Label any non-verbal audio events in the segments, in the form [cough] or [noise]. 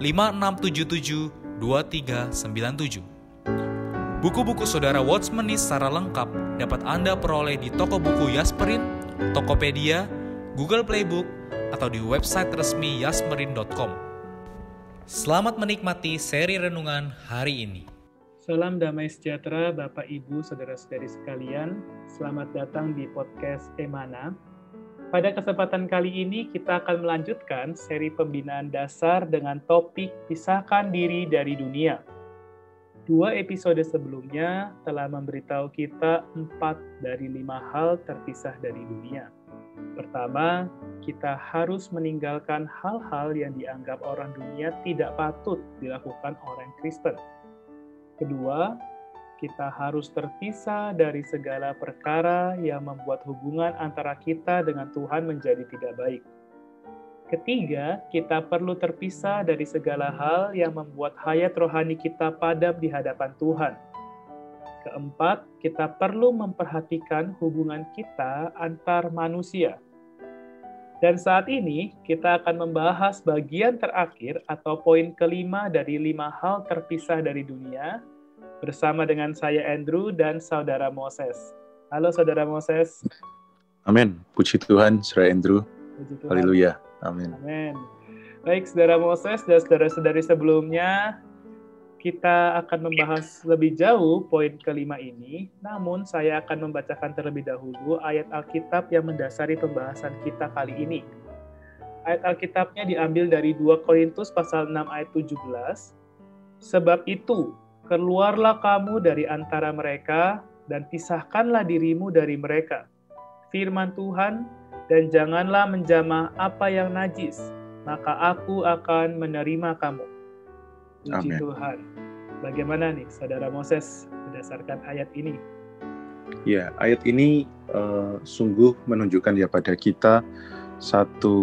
5677 2397. Buku-buku saudara Watchmeni secara lengkap dapat Anda peroleh di toko buku Yasmerin, Tokopedia, Google Playbook, atau di website resmi yasmerin.com. Selamat menikmati seri renungan hari ini. Salam damai sejahtera Bapak Ibu Saudara-saudari sekalian. Selamat datang di podcast Emana pada kesempatan kali ini kita akan melanjutkan seri pembinaan dasar dengan topik pisahkan diri dari dunia. Dua episode sebelumnya telah memberitahu kita empat dari lima hal terpisah dari dunia. Pertama, kita harus meninggalkan hal-hal yang dianggap orang dunia tidak patut dilakukan orang Kristen. Kedua, kita harus terpisah dari segala perkara yang membuat hubungan antara kita dengan Tuhan menjadi tidak baik. Ketiga, kita perlu terpisah dari segala hal yang membuat hayat rohani kita padam di hadapan Tuhan. Keempat, kita perlu memperhatikan hubungan kita antar manusia. Dan saat ini kita akan membahas bagian terakhir atau poin kelima dari lima hal terpisah dari dunia, bersama dengan saya Andrew dan saudara Moses. Halo saudara Moses. Amin. Puji Tuhan, saudara Andrew. Haleluya. Amin. Amin. Baik, saudara Moses dan saudara-saudari sebelumnya, kita akan membahas lebih jauh poin kelima ini, namun saya akan membacakan terlebih dahulu ayat Alkitab yang mendasari pembahasan kita kali ini. Ayat Alkitabnya diambil dari 2 Korintus pasal 6 ayat 17. Sebab itu, Keluarlah kamu dari antara mereka dan pisahkanlah dirimu dari mereka. Firman Tuhan, dan janganlah menjamah apa yang najis, maka aku akan menerima kamu. Puji Amen. Tuhan. Bagaimana nih, Saudara Moses, berdasarkan ayat ini? Ya, ayat ini uh, sungguh menunjukkan ya pada kita satu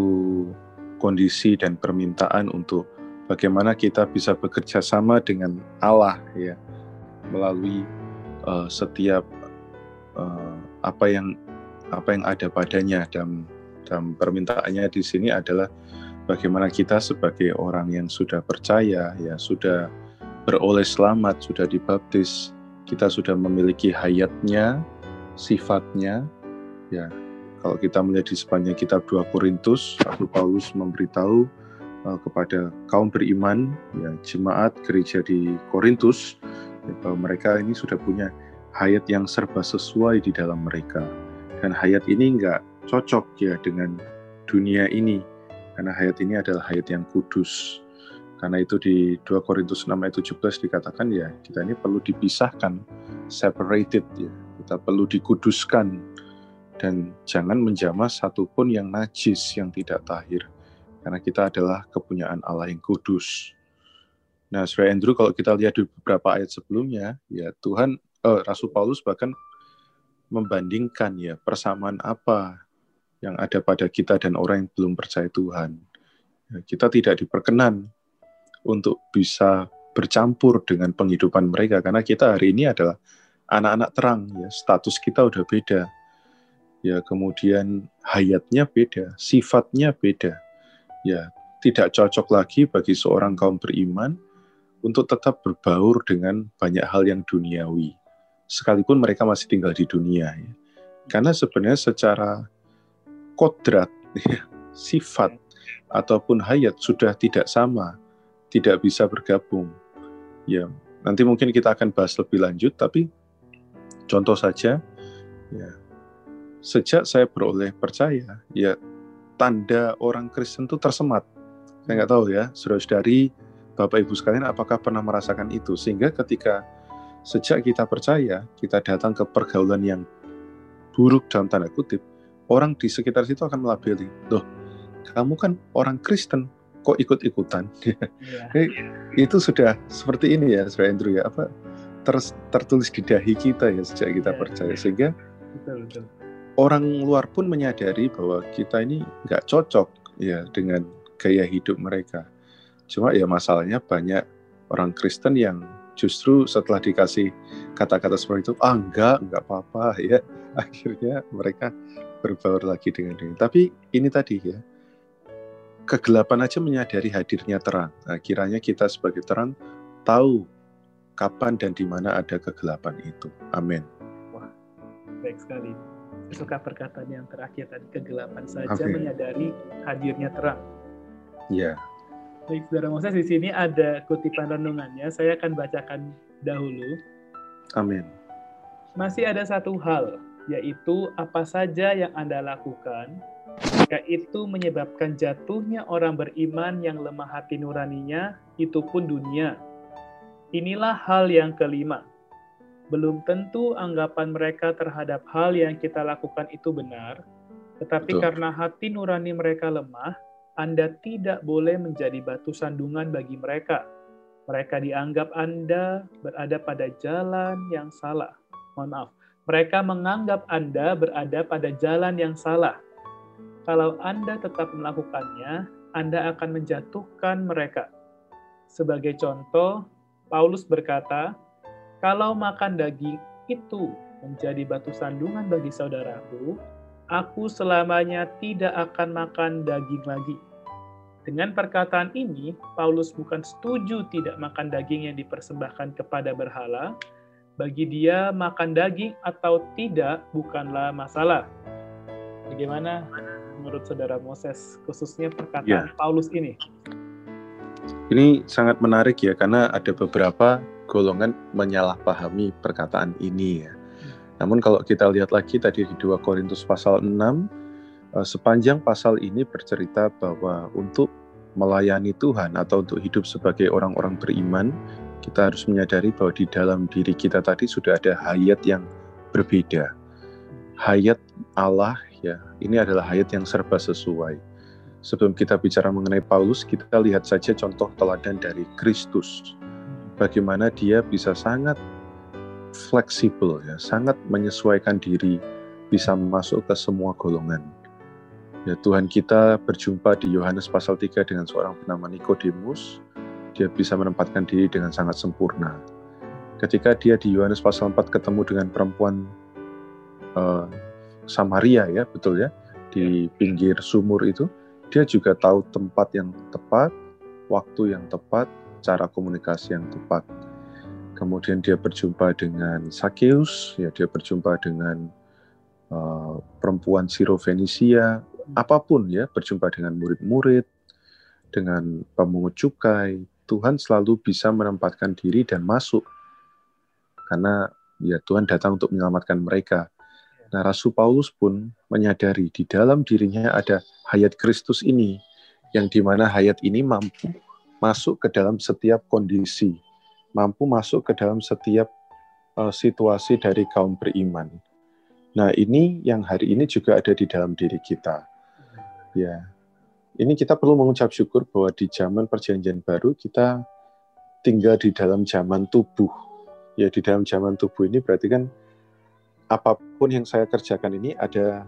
kondisi dan permintaan untuk bagaimana kita bisa bekerja sama dengan Allah ya melalui uh, setiap uh, apa yang apa yang ada padanya. Dalam dalam permintaannya di sini adalah bagaimana kita sebagai orang yang sudah percaya ya sudah beroleh selamat sudah dibaptis kita sudah memiliki hayatnya sifatnya ya. Kalau kita melihat di sepanjang kitab 2 Korintus Rasul Paulus memberitahu kepada kaum beriman, ya, jemaat gereja di Korintus, ya, bahwa mereka ini sudah punya hayat yang serba sesuai di dalam mereka. Dan hayat ini enggak cocok ya dengan dunia ini, karena hayat ini adalah hayat yang kudus. Karena itu di 2 Korintus 6 ayat 17 dikatakan ya kita ini perlu dipisahkan, separated ya. Kita perlu dikuduskan dan jangan menjamah satupun yang najis, yang tidak tahir karena kita adalah kepunyaan Allah yang kudus. Nah, Saudara Andrew, kalau kita lihat di beberapa ayat sebelumnya, ya Tuhan, eh, Rasul Paulus bahkan membandingkan ya persamaan apa yang ada pada kita dan orang yang belum percaya Tuhan. Ya, kita tidak diperkenan untuk bisa bercampur dengan penghidupan mereka karena kita hari ini adalah anak-anak terang ya status kita udah beda ya kemudian hayatnya beda sifatnya beda ya tidak cocok lagi bagi seorang kaum beriman untuk tetap berbaur dengan banyak hal yang duniawi, sekalipun mereka masih tinggal di dunia. Ya. Karena sebenarnya secara kodrat, ya, sifat, ataupun hayat sudah tidak sama tidak bisa bergabung. Ya, nanti mungkin kita akan bahas lebih lanjut, tapi contoh saja, ya, sejak saya beroleh percaya, ya tanda orang Kristen itu tersemat. Saya nggak tahu ya, saudara-saudari, Bapak Ibu sekalian, apakah pernah merasakan itu? Sehingga ketika sejak kita percaya, kita datang ke pergaulan yang buruk dalam tanda kutip, orang di sekitar situ akan melabeli, loh, kamu kan orang Kristen, kok ikut-ikutan? [laughs] Yeah. itu sudah seperti ini ya, Saudara Andrew ya, apa ter, tertulis di dahi kita ya sejak kita yeah. percaya, sehingga betul, betul. Orang luar pun menyadari bahwa kita ini nggak cocok ya dengan gaya hidup mereka. Cuma ya masalahnya banyak orang Kristen yang justru setelah dikasih kata-kata seperti itu, ah enggak, enggak apa-apa [laughs] ya. Akhirnya mereka berbaur lagi dengan dia. Tapi ini tadi ya, kegelapan aja menyadari hadirnya terang. Nah, kiranya kita sebagai terang tahu kapan dan di mana ada kegelapan itu. Amin. Wah, baik sekali. Suka perkataan yang terakhir tadi, kegelapan saja Amin. menyadari hadirnya terang. Ya. Baik, Saudara Moses, di sini ada kutipan renungannya. Saya akan bacakan dahulu. Amin. Masih ada satu hal, yaitu apa saja yang Anda lakukan, jika itu menyebabkan jatuhnya orang beriman yang lemah hati nuraninya, itu pun dunia. Inilah hal yang kelima. Belum tentu anggapan mereka terhadap hal yang kita lakukan itu benar, tetapi Betul. karena hati nurani mereka lemah, anda tidak boleh menjadi batu sandungan bagi mereka. Mereka dianggap Anda berada pada jalan yang salah. Mohon maaf, mereka menganggap Anda berada pada jalan yang salah. Kalau Anda tetap melakukannya, Anda akan menjatuhkan mereka. Sebagai contoh, Paulus berkata, "Kalau makan daging itu menjadi batu sandungan bagi saudaraku, aku selamanya tidak akan makan daging lagi." Dengan perkataan ini, Paulus bukan setuju tidak makan daging yang dipersembahkan kepada berhala. Bagi dia, makan daging atau tidak bukanlah masalah. Bagaimana menurut saudara Moses, khususnya perkataan ya. Paulus ini? Ini sangat menarik ya, karena ada beberapa golongan menyalahpahami perkataan ini ya. Namun kalau kita lihat lagi tadi di 2 Korintus pasal 6, Eh, sepanjang pasal ini bercerita bahwa untuk melayani Tuhan atau untuk hidup sebagai orang-orang beriman, kita harus menyadari bahwa di dalam diri kita tadi sudah ada hayat yang berbeda. Hayat Allah ya, ini adalah hayat yang serba sesuai. Sebelum kita bicara mengenai Paulus, kita lihat saja contoh teladan dari Kristus. Bagaimana dia bisa sangat fleksibel ya, sangat menyesuaikan diri, bisa masuk ke semua golongan Ya, Tuhan kita berjumpa di Yohanes pasal 3 dengan seorang bernama Nikodemus. Dia bisa menempatkan diri dengan sangat sempurna. Ketika dia di Yohanes pasal 4 ketemu dengan perempuan uh, Samaria ya, betul ya, di pinggir sumur itu, dia juga tahu tempat yang tepat, waktu yang tepat, cara komunikasi yang tepat. Kemudian dia berjumpa dengan Sakeus, ya dia berjumpa dengan uh, perempuan Siro Fenisia, apa pun ya, berjumpa dengan murid-murid, dengan pemungut cukai, Tuhan selalu bisa menempatkan diri dan masuk. Karena ya Tuhan datang untuk menyelamatkan mereka. Nah, Rasul Paulus pun menyadari di dalam dirinya ada hayat Kristus ini, yang di mana hayat ini mampu masuk ke dalam setiap kondisi, mampu masuk ke dalam setiap uh, situasi dari kaum beriman. Nah, ini yang hari ini juga ada di dalam diri kita. Ya, ini kita perlu mengucap syukur bahwa di zaman perjanjian baru kita tinggal di dalam zaman tubuh. Ya, di dalam zaman tubuh ini berarti kan apa pun yang saya kerjakan ini ada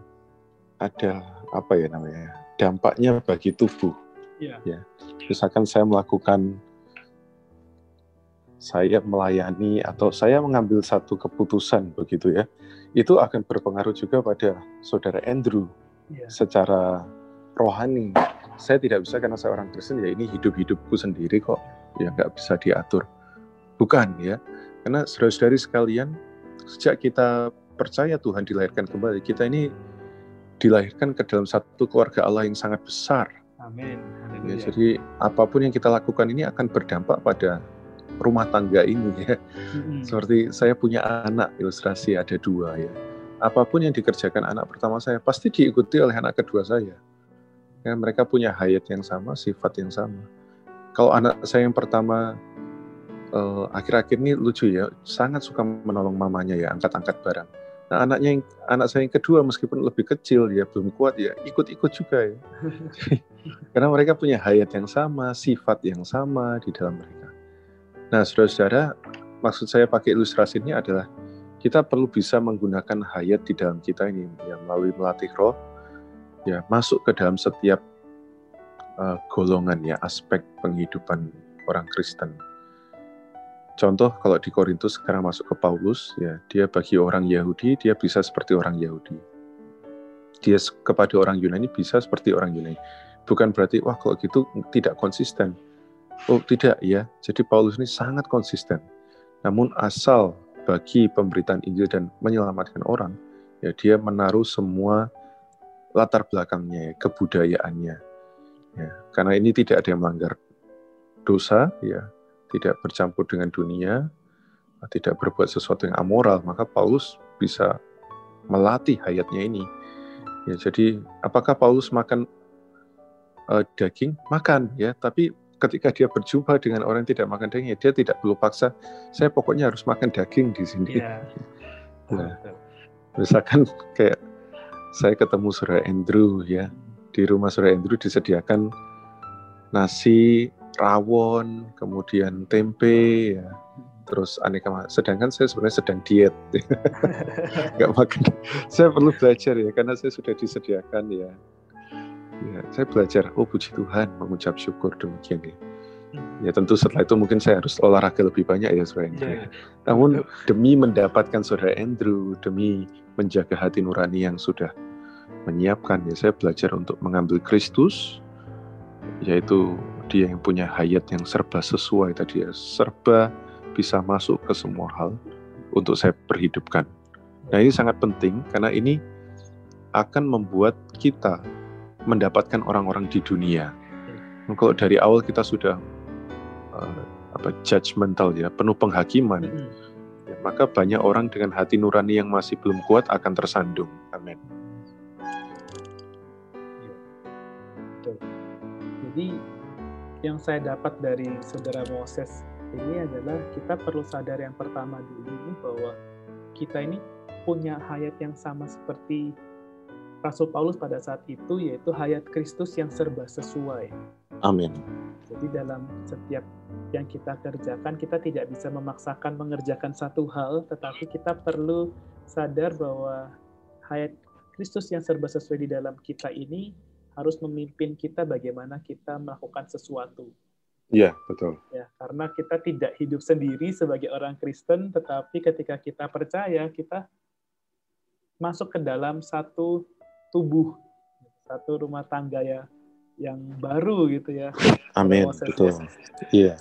ada apa ya namanya dampaknya bagi tubuh. Ya. ya. Misalkan saya melakukan saya melayani atau saya mengambil satu keputusan begitu ya, itu akan berpengaruh juga pada saudara Andrew ya. secara rohani. Saya tidak bisa karena saya orang Kristen, ya ini hidup-hidupku sendiri kok, ya nggak bisa diatur. Bukan ya, karena saudara-saudari sekalian, sejak kita percaya Tuhan dilahirkan kembali, kita ini dilahirkan ke dalam satu keluarga Allah yang sangat besar. Amin. Ya, Jadi apa pun yang kita lakukan ini akan berdampak pada rumah tangga ini ya. Mm-mm. Seperti saya punya anak ilustrasi ada dua ya. Apa pun yang dikerjakan anak pertama saya pasti diikuti oleh anak kedua saya. Ya, mereka punya hayat yang sama, sifat yang sama. Kalau anak saya yang pertama eh, akhir-akhir ini lucu ya, sangat suka menolong mamanya ya, angkat-angkat barang. Nah anaknya yang anak saya yang kedua meskipun lebih kecil ya belum kuat ya ikut-ikut juga ya. [laughs] Karena mereka punya hayat yang sama, sifat yang sama di dalam mereka. Nah saudara-saudara, maksud saya pakai ilustrasi ini adalah kita perlu bisa menggunakan hayat di dalam kita ini ya melalui melatih roh ya masuk ke dalam setiap uh, golongan ya aspek penghidupan orang Kristen. Contoh kalau di Korintus sekarang masuk ke Paulus ya dia bagi orang Yahudi dia bisa seperti orang Yahudi. Dia kepada orang Yunani bisa seperti orang Yunani. Bukan berarti wah kalau gitu tidak konsisten. Oh tidak ya. Jadi Paulus ini sangat konsisten. Namun asal bagi pemberitaan Injil dan menyelamatkan orang, ya dia menaruh semua latar belakangnya, kebudayaannya. Ya, karena ini tidak ada yang melanggar dosa, ya, tidak bercampur dengan dunia, tidak berbuat sesuatu yang amoral, maka Paulus bisa melatih hayatnya ini. Ya, jadi apakah Paulus makan uh, daging? Makan, ya, tapi ketika dia berjumpa dengan orang yang tidak makan daging, ya dia tidak perlu paksa. Saya pokoknya harus makan daging di sini. Iya. [laughs] Nah, misalkan kayak saya ketemu saudara Andrew ya di rumah saudara Andrew disediakan nasi rawon kemudian tempe ya. Terus aneka sedangkan saya sebenarnya sedang diet. [laughs] Nggak makan. Saya perlu belajar ya karena saya sudah disediakan ya. Ya saya belajar oh puji Tuhan mengucap syukur demikian ya. Ya tentu setelah itu mungkin saya harus olahraga lebih banyak ya saudara Andrew Iya. namun demi mendapatkan saudara Andrew, demi menjaga hati nurani yang sudah menyiapkan, ya saya belajar untuk mengambil Kristus, yaitu dia yang punya hayat yang serba sesuai tadi ya, serba bisa masuk ke semua hal untuk saya perhidupkan. Nah ini sangat penting karena ini akan membuat kita mendapatkan orang-orang di dunia. Kalau dari awal kita sudah uh, apa judgmental ya, penuh penghakiman, Mm-mm. Ya, maka banyak orang dengan hati nurani yang masih belum kuat akan tersandung. Amin. Betul. Jadi yang saya dapat dari saudara Moses ini adalah kita perlu sadar yang pertama dulu ini bahwa kita ini punya hayat yang sama seperti Rasul Paulus pada saat itu yaitu hayat Kristus yang serba sesuai. Amin. Jadi dalam setiap yang kita kerjakan kita tidak bisa memaksakan mengerjakan satu hal tetapi kita perlu sadar bahwa hayat Kristus yang serba sesuai di dalam kita ini harus memimpin kita bagaimana kita melakukan sesuatu Iya, betul. ya karena kita tidak hidup sendiri sebagai orang Kristen tetapi ketika kita percaya kita masuk ke dalam satu tubuh satu rumah tangga ya yang baru gitu ya Amin, betul. ya. Iya.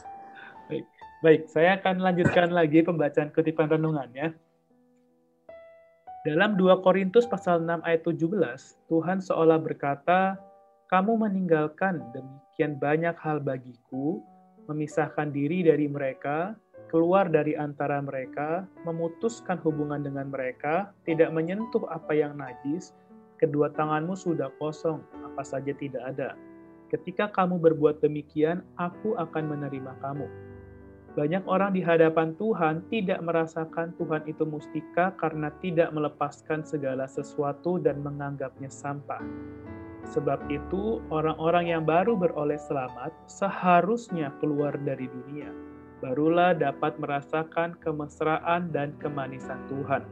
Baik, saya akan lanjutkan lagi pembacaan kutipan renungannya. Dalam 2 Korintus pasal 6 ayat 17, Tuhan seolah berkata, "Kamu meninggalkan demikian banyak hal bagiku, memisahkan diri dari mereka, keluar dari antara mereka, memutuskan hubungan dengan mereka, tidak menyentuh apa yang najis, kedua tanganmu sudah kosong, apa saja tidak ada. Ketika kamu berbuat demikian, aku akan menerima kamu." Banyak orang di hadapan Tuhan tidak merasakan Tuhan itu mustika karena tidak melepaskan segala sesuatu dan menganggapnya sampah. Sebab itu, orang-orang yang baru beroleh selamat seharusnya keluar dari dunia. Barulah dapat merasakan kemesraan dan kemanisan Tuhan.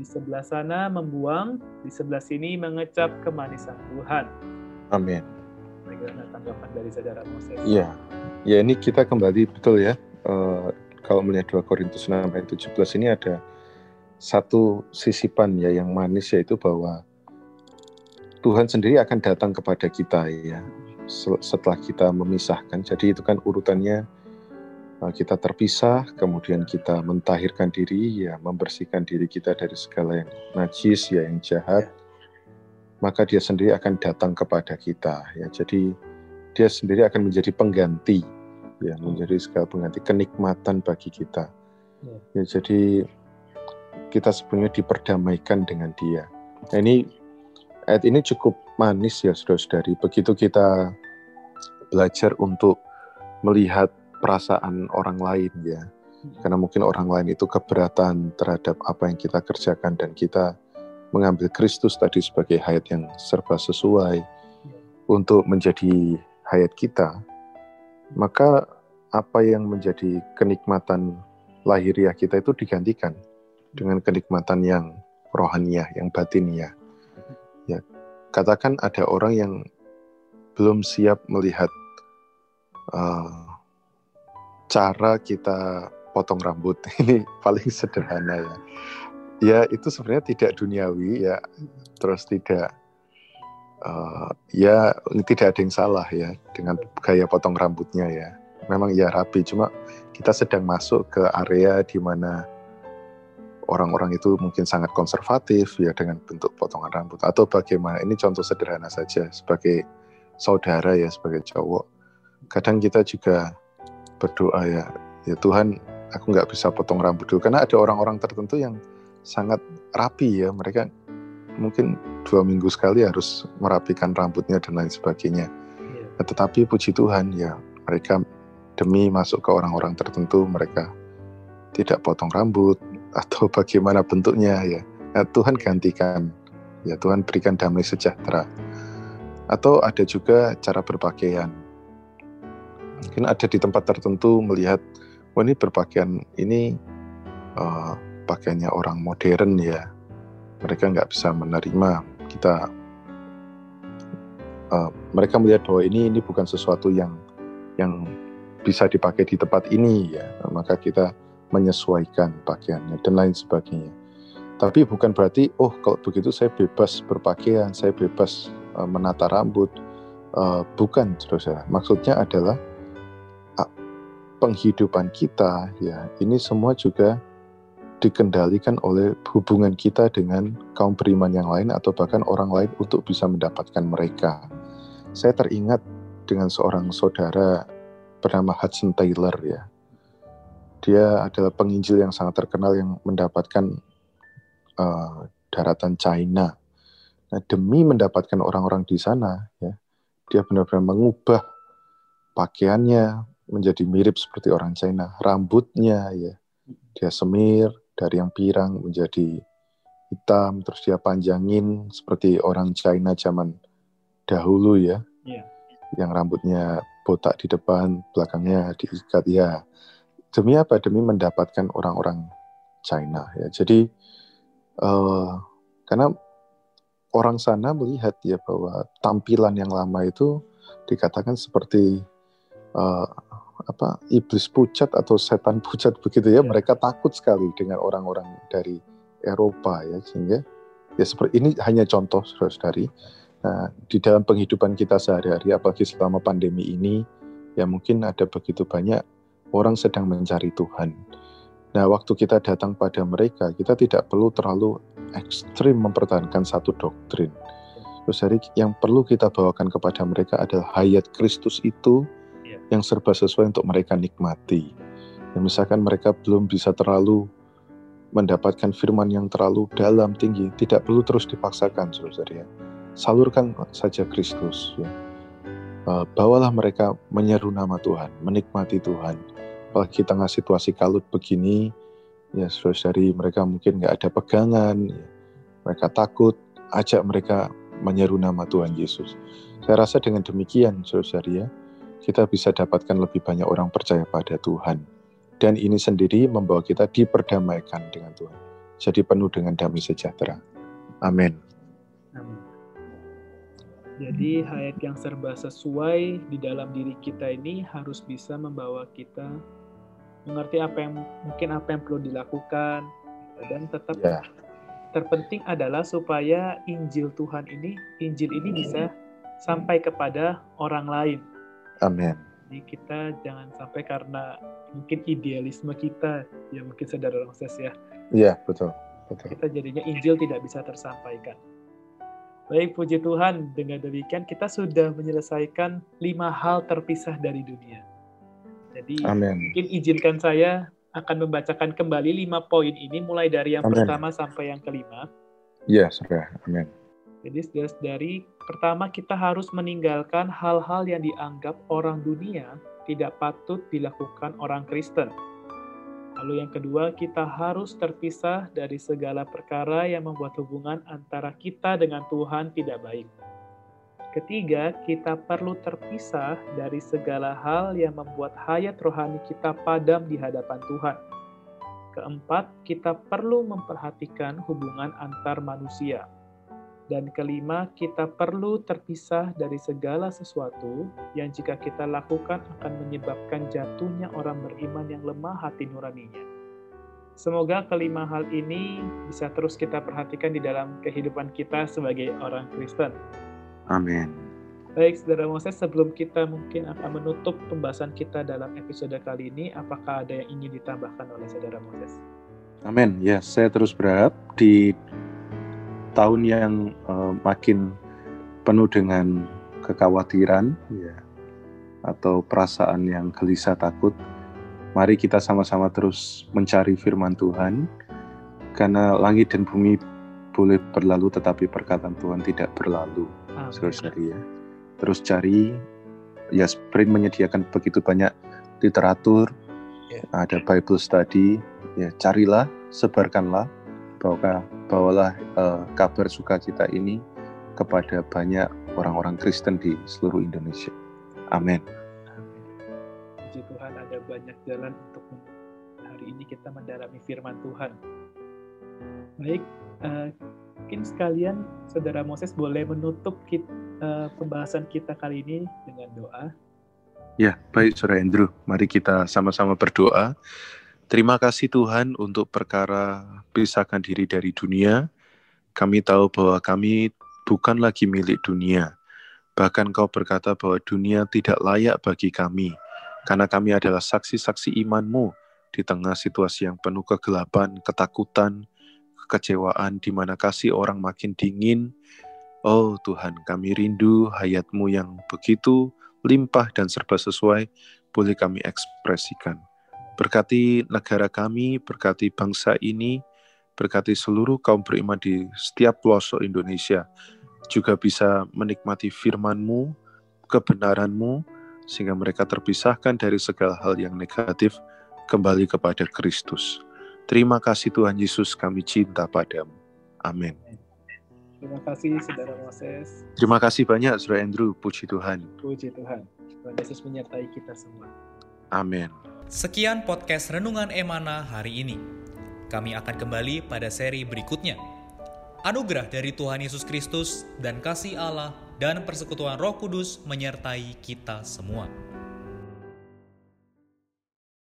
Di sebelah sana membuang, di sebelah sini mengecap kemanisan Tuhan. Amin. Bagaimana tanggapan dari saudara Moses? Iya. Ya ini kita kembali betul ya. eh, kalau melihat 2 Korintus 6 ayat 17 ini ada satu sisipan ya yang manis yaitu bahwa Tuhan sendiri akan datang kepada kita ya se- setelah kita memisahkan. Jadi itu kan urutannya eh, kita terpisah, kemudian kita mentahirkan diri ya, membersihkan diri kita dari segala yang najis ya, yang jahat. Maka dia sendiri akan datang kepada kita ya. Jadi dia sendiri akan menjadi pengganti ya menjadi segala pengganti kenikmatan bagi kita ya, ya jadi kita sebenarnya diperdamaikan dengan dia nah, ini ayat ini cukup manis ya saudara-saudari. Begitu kita belajar untuk melihat perasaan orang lain ya. Karena mungkin orang lain itu keberatan terhadap apa yang kita kerjakan dan kita mengambil Kristus tadi sebagai hayat yang serba sesuai untuk menjadi hayat kita, maka apa yang menjadi kenikmatan lahiriah kita itu digantikan dengan kenikmatan yang rohaniah, yang batiniah. Katakan ada orang yang belum siap melihat uh, cara kita potong rambut. [laughs] Ini paling sederhana ya. Ya itu sebenarnya tidak duniawi ya. Terus tidak uh, ya tidak ada yang salah ya dengan gaya potong rambutnya ya. Memang ya rapi cuma kita sedang masuk ke area di mana orang-orang itu mungkin sangat konservatif ya dengan bentuk potongan rambut. Atau bagaimana ini contoh sederhana saja sebagai saudara ya sebagai cowok. Kadang kita juga berdoa ya ya Tuhan aku nggak bisa potong rambut dulu. Karena ada orang-orang tertentu yang sangat rapi ya. Mereka mungkin dua minggu sekali harus merapikan rambutnya dan lain sebagainya. Yeah. tetapi puji Tuhan ya mereka demi masuk ke orang-orang tertentu mereka tidak potong rambut atau bagaimana bentuknya ya. Nah, Tuhan gantikan. Ya Tuhan berikan damai sejahtera. Atau ada juga cara berpakaian. Mungkin ada di tempat tertentu melihat oh ini berpakaian ini uh, pakaiannya orang modern ya. Mereka nggak bisa menerima. Kita uh, mereka melihat bahwa ini ini bukan sesuatu yang yang bisa dipakai di tempat ini ya. Maka kita menyesuaikan pakaiannya dan lain sebagainya tapi bukan berarti oh kalau begitu saya bebas berpakaian saya bebas uh, menata rambut uh, bukan ya maksudnya adalah penghidupan kita ya ini semua juga dikendalikan oleh hubungan kita dengan kaum beriman yang lain atau bahkan orang lain untuk bisa mendapatkan mereka. Saya teringat dengan seorang saudara bernama Hudson Taylor ya. Dia adalah penginjil yang sangat terkenal yang mendapatkan uh, daratan China. Nah, demi mendapatkan orang-orang di sana ya, dia benar-benar mengubah pakaiannya, menjadi mirip seperti orang China. Rambutnya ya, dia semir dari yang pirang menjadi hitam, terus dia panjangin seperti orang China zaman dahulu ya, yeah. yang rambutnya botak di depan, belakangnya diikat ya. Demi apa? Demi mendapatkan orang-orang China ya. Jadi uh, karena orang sana melihat ya bahwa tampilan yang lama itu dikatakan seperti uh, apa iblis pucat atau setan pucat begitu ya, ya. mereka takut sekali dengan orang-orang dari Eropa ya sehingga ya seperti ini hanya contoh saudari nah, di dalam penghidupan kita sehari-hari apalagi selama pandemi ini ya mungkin ada begitu banyak orang sedang mencari Tuhan nah waktu kita datang pada mereka kita tidak perlu terlalu ekstrim mempertahankan satu doktrin Saudari yang perlu kita bawakan kepada mereka adalah hayat Kristus itu yang serba sesuai untuk mereka nikmati. Ya, misalkan mereka belum bisa terlalu mendapatkan firman yang terlalu dalam tinggi, tidak perlu terus dipaksakan, saudara ya. Salurkan saja Kristus. Ya. Uh, bawalah mereka menyeru nama Tuhan, menikmati Tuhan. Apalagi tengah situasi kalut begini, ya saudari mereka mungkin nggak ada pegangan, ya. mereka takut, ajak mereka menyeru nama Tuhan Yesus. Saya rasa dengan demikian, saudari ya, kita bisa dapatkan lebih banyak orang percaya pada Tuhan. Dan ini sendiri membawa kita diperdamaikan dengan Tuhan. Jadi penuh dengan damai sejahtera. Amin. Jadi hayat yang serba sesuai di dalam diri kita ini harus bisa membawa kita mengerti apa yang mungkin apa yang perlu dilakukan dan tetap yeah. terpenting adalah supaya Injil Tuhan ini Injil ini bisa sampai kepada orang lain Amin. Jadi kita jangan sampai karena mungkin idealisme kita, ya mungkin saudara Rongses ya. Iya, betul. betul. Kita jadinya Injil tidak bisa tersampaikan. Baik, puji Tuhan. Dengan demikian kita sudah menyelesaikan lima hal terpisah dari dunia. Jadi Amin. mungkin izinkan saya akan membacakan kembali lima poin ini mulai dari yang Amin. pertama sampai yang kelima. Ya, sudah. Amin. Jadi dari pertama kita harus meninggalkan hal-hal yang dianggap orang dunia tidak patut dilakukan orang Kristen. Lalu yang kedua, kita harus terpisah dari segala perkara yang membuat hubungan antara kita dengan Tuhan tidak baik. Ketiga, kita perlu terpisah dari segala hal yang membuat hayat rohani kita padam di hadapan Tuhan. Keempat, kita perlu memperhatikan hubungan antar manusia. Dan kelima, kita perlu terpisah dari segala sesuatu yang jika kita lakukan akan menyebabkan jatuhnya orang beriman yang lemah hati nuraninya. Semoga kelima hal ini bisa terus kita perhatikan di dalam kehidupan kita sebagai orang Kristen. Amin. Baik, Saudara Moses, sebelum kita mungkin akan menutup pembahasan kita dalam episode kali ini, apakah ada yang ingin ditambahkan oleh Saudara Moses? Amin. Ya, saya terus berharap di tahun yang uh, makin penuh dengan kekhawatiran ya atau perasaan yang gelisah takut mari kita sama-sama terus mencari firman Tuhan karena langit dan bumi boleh berlalu tetapi perkataan Tuhan tidak berlalu saudara ya terus cari ya Sprint menyediakan begitu banyak literatur Ya. ada Bible study ya carilah sebarkanlah bawa bawalah uh, kabar sukacita ini kepada banyak orang-orang Kristen di seluruh Indonesia. Amin. Puji Tuhan ada banyak jalan untuk hari ini kita mendalami firman Tuhan. Baik, uh, mungkin sekalian Saudara Moses boleh menutup kita, uh, pembahasan kita kali ini dengan doa. Ya, baik Saudara Andrew. Mari kita sama-sama berdoa. Terima kasih Tuhan untuk perkara pisahkan diri dari dunia. Kami tahu bahwa kami bukan lagi milik dunia. Bahkan kau berkata bahwa dunia tidak layak bagi kami, karena kami adalah saksi-saksi imanmu di tengah situasi yang penuh kegelapan, ketakutan, kekecewaan, di mana kasih orang makin dingin. Oh Tuhan, kami rindu hayatmu yang begitu limpah dan serba sesuai, boleh kami ekspresikan. Berkati negara kami, berkati bangsa ini, berkati seluruh kaum beriman di setiap pelosok Indonesia, juga bisa menikmati firman-Mu, kebenaran-Mu, sehingga mereka terpisahkan dari segala hal yang negatif, kembali kepada Kristus. Terima kasih Tuhan Yesus, kami cinta padamu. Amin. Terima kasih Saudara Moses. Terima kasih banyak Saudara Andrew, puji Tuhan. Puji Tuhan. Tuhan Yesus menyertai kita semua. Amin. Sekian podcast Renungan Emana hari ini. Kami akan kembali pada seri berikutnya. Anugerah dari Tuhan Yesus Kristus dan kasih Allah dan persekutuan Roh Kudus menyertai kita semua.